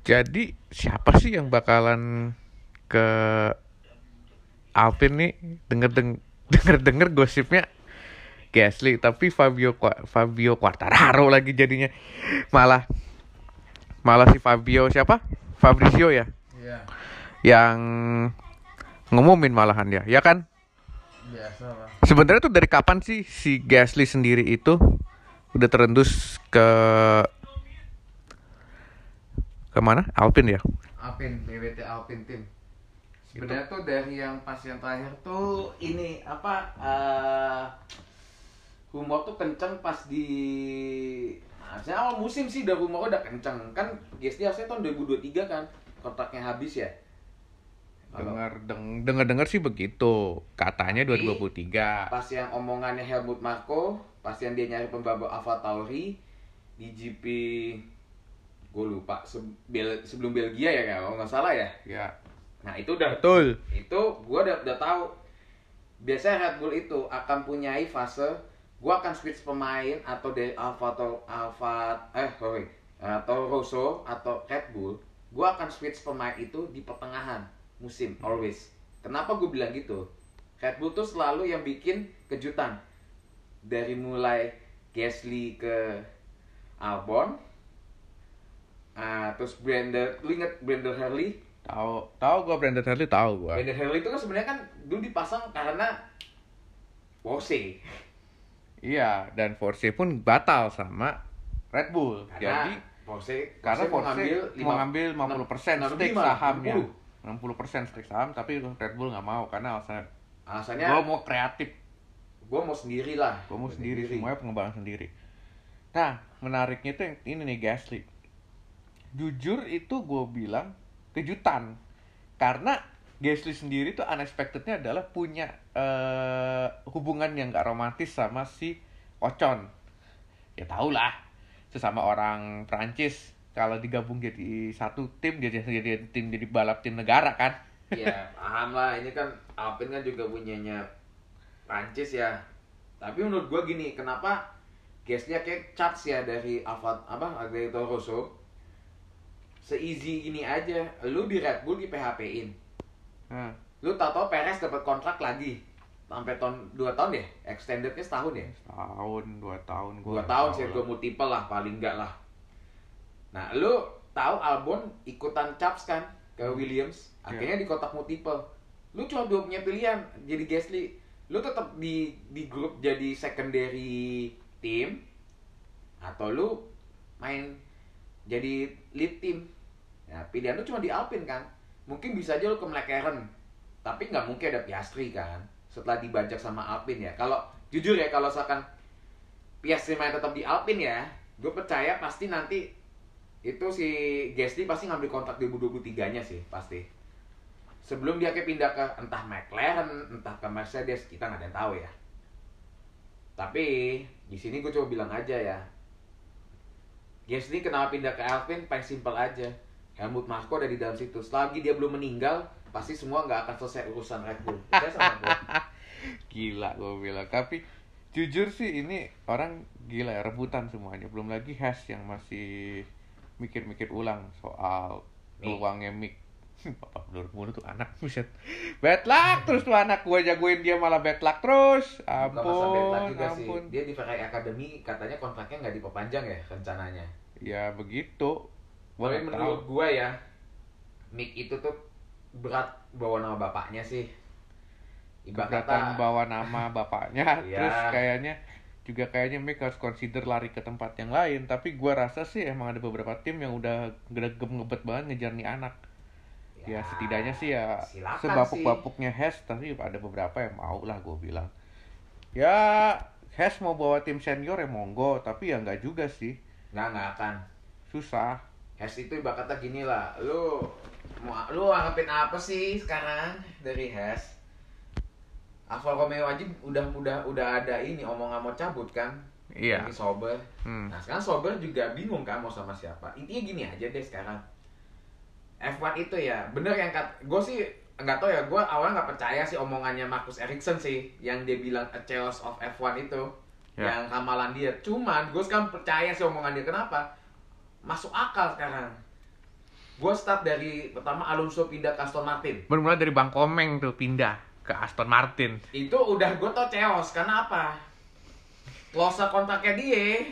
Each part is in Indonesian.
Jadi siapa sih yang bakalan ke Alpine nih? Denger denger denger denger gosipnya Gasly, tapi Fabio Qua- Fabio Quartararo lagi jadinya malah malah si Fabio siapa? Fabrizio ya Iya, yang ngumumin malahan ya, ya kan? Sebenarnya tuh dari kapan sih si Gasly sendiri itu udah terendus ke ke mana? Alpine ya? Alpin, BWT Alpin Team. Sebenarnya tuh dari yang pas yang terakhir tuh ini apa eh humor tuh kenceng pas di nah, sebenarnya awal musim sih udah humor udah kenceng kan GSD harusnya tahun 2023 kan kontraknya habis ya Dengar deng, dengar dengar sih begitu. Katanya Tapi- 2023. pas yang omongannya Helmut Marko pas yang dia nyari pembalap Alfa Tauri di GP gue lupa se- Bel- sebelum Belgia ya kalau nggak salah ya. Ya, nah itu udah. Betul. itu gue udah, udah tahu. Biasanya Red Bull itu akan punyai fase gue akan switch pemain atau dari Alfa atau Alfa eh sorry atau Rosso atau Red Bull gue akan switch pemain itu di pertengahan musim always. Kenapa gue bilang gitu? Red Bull tuh selalu yang bikin kejutan. Dari mulai Gasly ke Albon ah terus Brandon lu inget Brandon Harley Tahu, tahu gua Brandon Hartley tahu gua. Brandon Harley itu kan sebenarnya kan dulu dipasang karena Porsche. Iya, dan Force pun batal sama Red Bull. Karena Jadi Porsche, karena Porsche ngambil mau ngambil 50% stake 65, sahamnya. 60. 60% stake saham tapi Red Bull nggak mau karena alasannya Alasannya gua mau kreatif, gua mau sendiri lah. gua mau sendiri semuanya pengembangan sendiri. Nah, menariknya itu yang ini nih Gasly. Jujur itu gue bilang kejutan karena Gasly sendiri tuh unexpectednya adalah punya eh, hubungan yang gak romantis sama si Ocon. Ya tau lah, sesama orang Prancis kalau digabung jadi satu tim jadi jadi tim jadi balap tim negara kan. Iya, paham lah. Ini kan Alpine kan juga punyanya Prancis ya. Tapi menurut gua gini, kenapa Gasly kayak charge ya dari Alfa apa dari Rosso? Seeasy gini aja, lu di Red Bull di PHP-in. Nah, Lu tau-tau Perez dapat kontrak lagi sampai tahun 2 tahun ya? Extendednya setahun ya? setahun dua tahun gue Dua tahun sih gue multiple lah paling enggak lah. Nah, lu tahu Albon ikutan caps kan ke Williams, akhirnya di kotak multiple. Lu cuma dua punya pilihan, jadi Gasly. Lu tetap di di grup jadi secondary team atau lu main jadi lead team. Nah, pilihan lu cuma di Alpine kan. Mungkin bisa aja lu ke McLaren. Tapi nggak mungkin ada Piastri kan. Setelah dibajak sama Alpine ya. Kalau jujur ya kalau misalkan Piastri main tetap di Alpine ya, gue percaya pasti nanti itu si Gasly pasti ngambil kontrak 2023-nya sih pasti. Sebelum dia kayak pindah ke entah McLaren, entah ke Mercedes, kita nggak ada yang tahu ya. Tapi di sini gue coba bilang aja ya. Gasly kenapa pindah ke Alpine? Paling simpel aja. Helmut Marko ada di dalam situ. Selagi dia belum meninggal, pasti semua nggak akan selesai urusan Red Bull. Percaya sama gue. gila gue bilang tapi jujur sih ini orang gila ya rebutan semuanya belum lagi Has yang masih mikir-mikir ulang soal peluangnya Mick Bapak belur mulu tuh anak buset bad luck terus tuh anak gue jagoin dia malah bad luck terus Bukan masa bad ampun luck juga sih. ampun Dia di Ferrari Academy katanya kontraknya nggak diperpanjang ya rencananya. Ya begitu. Gua Tapi menurut tahu. gue ya, Mick itu tuh berat bawa nama bapaknya sih. Ibarat kata, bawa nama bapaknya. Iya. terus kayaknya juga kayaknya Mick harus consider lari ke tempat yang lain. Tapi gua rasa sih emang ada beberapa tim yang udah gregem ngebet banget ngejar nih anak. Ya, setidaknya sih ya sebapuk-bapuknya Hes tapi ada beberapa yang mau lah gue bilang. Ya Hes mau bawa tim senior ya monggo. Tapi ya nggak juga sih Nggak, nggak akan. susah Hes itu ibarat kata gini lah, lu mau lu anggapin apa sih sekarang dari Hes? Alfa Romeo aja udah udah udah ada ini omongan mau cabut kan? iya Ini sober. hmm. Nah sekarang sober juga bingung kan mau sama siapa. Intinya gini aja deh sekarang. F1 itu ya bener yang kat gue sih nggak tau ya gue awalnya nggak percaya sih omongannya Marcus Ericsson sih yang dia bilang a chaos of F1 itu Ya. yang ramalan dia cuman gue sekarang percaya sih omongan dia kenapa masuk akal sekarang Gue start dari pertama Alonso pindah ke Aston Martin. Bermula dari Bang Komeng tuh pindah ke Aston Martin. Itu udah gue tau chaos. Karena apa? Klausa kontraknya dia.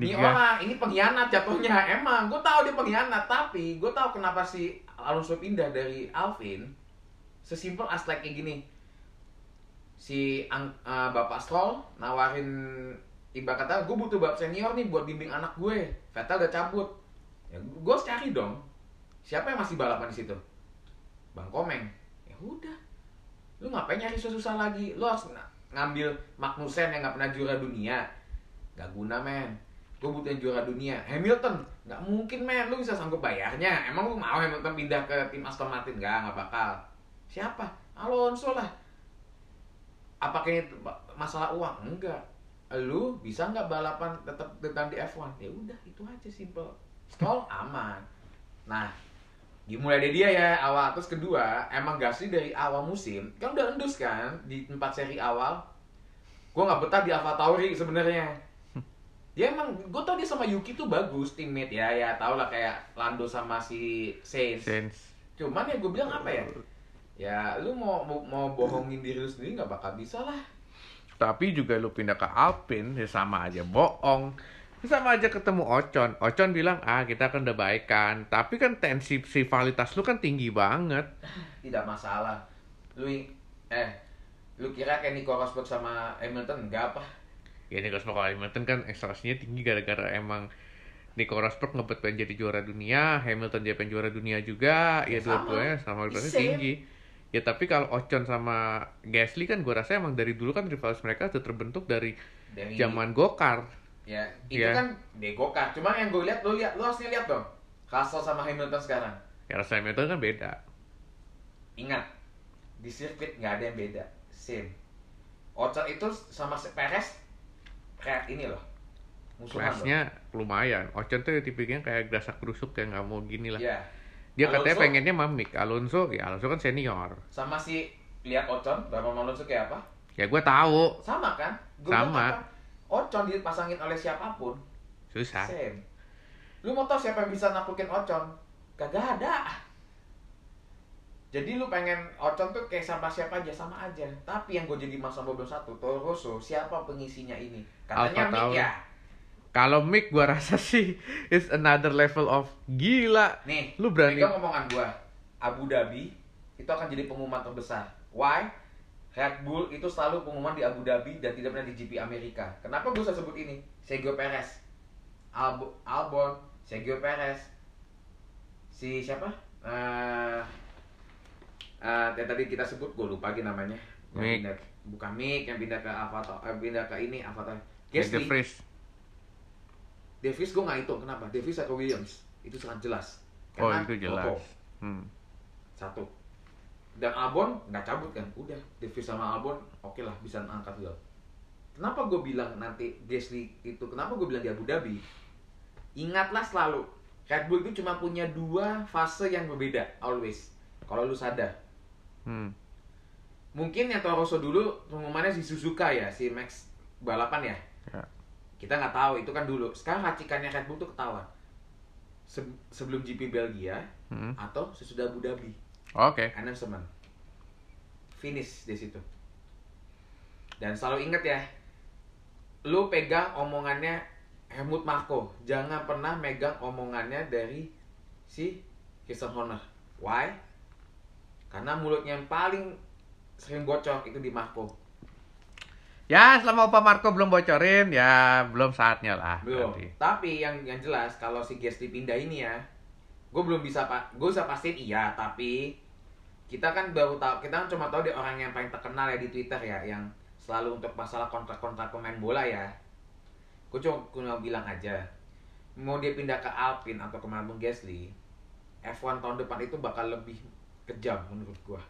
Ini orang, ini pengkhianat jatuhnya. Emang, gue tahu dia pengkhianat. Tapi gue tahu kenapa si Alonso pindah dari Alvin. Sesimpel as like kayak gini. Si ang- eh, Bapak Stroll nawarin ibarat kata gue butuh bab senior nih buat bimbing anak gue. Vettel udah cabut. Ya, gue cari dong. Siapa yang masih balapan di situ? Bang Komeng. Ya udah. Lu ngapain nyari susah-susah lagi? Lu harus ng- ngambil Magnussen yang nggak pernah juara dunia. Gak guna men. Gue butuh yang juara dunia. Hamilton. Gak mungkin men. Lu bisa sanggup bayarnya. Emang lu mau Hamilton pindah ke tim Aston Martin? Gak, gak bakal. Siapa? Alonso lah. Apakah ini masalah uang? Enggak. Lu bisa nggak balapan tetap tetap di F1? Ya udah, itu aja simple. Stroll aman. Nah, dimulai dari dia ya awal terus kedua emang Gasly dari awal musim kan udah endus kan di empat seri awal gue nggak betah di Alfa Tauri sebenarnya dia emang gue tau dia sama Yuki tuh bagus teammate ya ya tau lah kayak Lando sama si Sainz Sense. cuman ya gue bilang apa ya ya lu mau mau, mau bohongin diri lu sendiri nggak bakal bisa lah Tapi juga lu pindah ke Alpine ya sama aja bohong. Sama aja ketemu Ocon. Ocon bilang, "Ah, kita kan udah baikan." Tapi kan tensi rivalitas lu kan tinggi banget. tidak masalah lu eh lu kira kayak Nico Rosberg sama Hamilton enggak apa Ya Nico Rosberg Hamilton kan ekstraksinya tinggi gara-gara emang Nico Rosberg ngebet pengen jadi juara dunia, Hamilton dia pengen juara dunia juga, ya Ya, sama. dua-duanya sama Same. tinggi. Ya tapi kalau Ocon sama Gasly kan gua rasa emang dari dulu kan rivalitas mereka sudah terbentuk dari dari zaman Gokar. Ya, itu Iya. kan degokar. Cuma yang gue lihat, lo lihat, lo harusnya lihat dong. Russell sama Hamilton sekarang. Ya rasa Hamilton kan beda. Ingat, di sirkuit nggak ada yang beda. Same. Ocon itu sama Perez, kayak ini loh. Musuhan loh. Lumayan. Ocon tuh tipiknya kayak grasak gerusuk kayak nggak mau gini lah. Iya. Dia Alonso- katanya pengennya mamik. Alonso, ya Alonso kan senior. Sama si lihat Ocon, Bapak Alonso kayak apa? Ya gue tahu. Sama kan? Gua Sama. Ocon dipasangin oleh siapa pun, Susah. same. Lu mau tau siapa yang bisa naklukin Ocon? Kagak ada. Jadi lu pengen Ocon tuh kayak sama siapa aja sama aja. Tapi yang gue jadi masalah belum satu, Toro Rosso, siapa pengisinya ini? Katanya Alpha Mick ya. Kalau Mick gua rasa sih is another level of gila. Nih, Lu berani- pegang omongan gua. Abu Dhabi itu akan jadi pengumuman terbesar. Why? Red Bull itu selalu pengumuman di Abu Dhabi dan tidak pernah di GP Amerika. Kenapa gue sebut ini? Sergio Perez, Albo, Albon, Sergio Perez, si siapa? Eh, eh, yang tadi kita sebut gue lupa lagi namanya. Yang Mick. pindah- bukan Mick yang pindah ke Avatar, eh, pindah ke ini Avatar. Gasly. Davis gue nggak hitung kenapa? Davis atau Williams? Itu sangat jelas. Oh Karena itu jelas. Toto, Hmm. satu. Dan Albon nggak cabut kan? Udah Davis sama Albon oke lah bisa angkat lo kenapa gue bilang nanti Gasly itu kenapa gue bilang di Abu Dhabi? Ingatlah selalu Red Bull itu cuma punya dua fase yang berbeda always. Kalau lu sadar. Hmm. mungkin yang Toro Rosso dulu pengumumannya si Suzuka ya si Max balapan ya. Ya. Kita nggak tahu itu kan dulu. Sekarang racikannya Red Bull tuh ketahuan. Se- sebelum GP Belgia Hmm. atau sesudah Abu Dhabi. Oke. announcement finish di situ. Dan selalu inget ya lu pegang omongannya Helmut Marko. Jangan pernah megang omongannya dari si Christian Horner. Why? Karena mulutnya yang paling sering bocor itu di Marco Ya, selama Opa Marco belum bocorin, ya belum saatnya lah. belum nanti. tapi yang yang jelas kalau si Gasly pindah ini ya gue belum bisa pak gue bisa pastiin iya tapi kita kan baru tahu kita kan cuma tahu dia orang yang paling terkenal ya di Twitter ya yang selalu untuk masalah kontrak-kontrak pemain bola ya gue cuma cuma bilang aja mau dia pindah ke Alpine atau ke Bung Gasly F1 tahun depan itu bakal lebih kejam menurut gue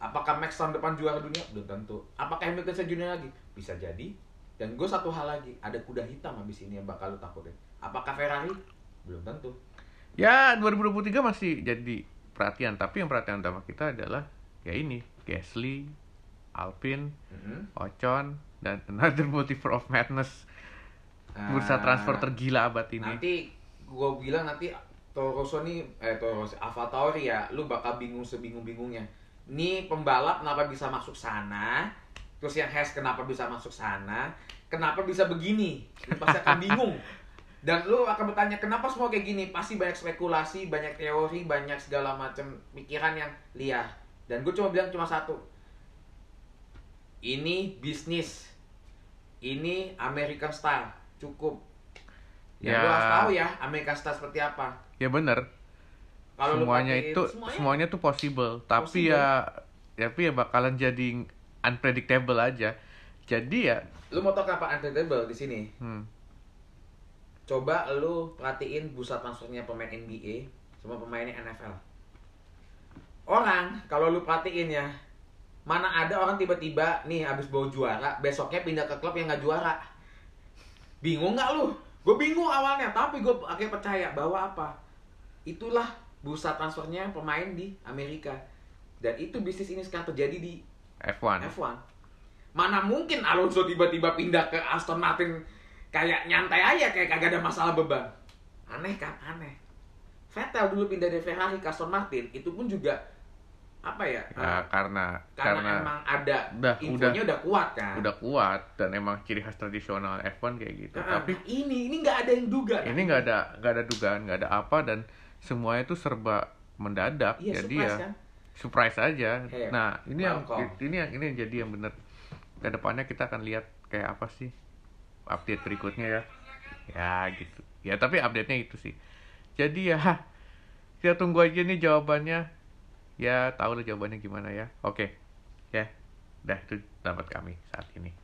apakah Max tahun depan juara dunia? Belum tentu. Apakah Hamilton sejunia lagi? Bisa jadi. Dan gue satu hal lagi ada kuda hitam habis ini yang bakal lu takutin. Apakah Ferrari? Belum tentu. Ya, 2023 masih jadi perhatian, tapi yang perhatian utama kita adalah ya ini, Gasly, Alpine, Mhm. Ocon, dan another multiple of madness. Bursa Ah, transfer tergila abad ini. nanti gue bilang nanti Toro Rosso nih eh Toro Rosso Alfa Tauri ya lu bakal bingung sebingung-bingungnya nih pembalap kenapa bisa masuk sana? Terus yang Hes kenapa bisa masuk sana? Kenapa bisa begini? Lu pasti akan bingung. Dan lu akan bertanya kenapa semua kayak gini? Pasti banyak spekulasi banyak teori banyak segala macam pikiran yang liar. Dan gue cuma bilang cuma satu. Ini bisnis. Ini American style. Cukup. Ya, Ya. lu harus tahu ya American style seperti apa. Ya bener kalau semuanya pakein- itu semuanya, tuh possible. Tapi Possible. ya tapi ya bakalan jadi unpredictable aja. Jadi ya lu mau tau kapan unpredictable di sini? Hmm, coba lu perhatiin bursa transfernya pemain NBA sama pemainnya NFL orang kalau lu perhatiin ya mana ada orang tiba-tiba nih habis bawa juara besoknya pindah ke klub yang nggak juara. Bingung nggak lu? Gue bingung awalnya tapi gue akhirnya percaya bahwa apa? Itulah bursa transfernya pemain di Amerika. Dan itu bisnis ini sekarang terjadi di F1 F1 mana mungkin Alonso tiba-tiba pindah ke Aston Martin kayak nyantai aja kayak kagak ada masalah beban. Aneh kan? Aneh. Vettel dulu pindah dari Ferrari ke Aston Martin itu pun juga apa ya, ya eh, karena karena, karena emang ada udah infonya udah, kuat kan. udah kuat dan emang ciri khas tradisional F1 kayak gitu. Nah, tapi nah, ini ini nggak ada yang duga ini nggak ada nggak ada dugaan nggak ada apa dan semuanya itu serba mendadak. Iya jadi surprise ya kan? surprise aja. Hey, nah ini yang ini yang ini yang jadi yang bener. Ke depannya kita akan lihat kayak apa sih update berikutnya ya. Ya gitu. Ya tapi update nya itu sih. Jadi ya kita tunggu aja nih jawabannya. Ya tahu lah jawabannya gimana ya. Oke. Ya udah itu dapat kami saat ini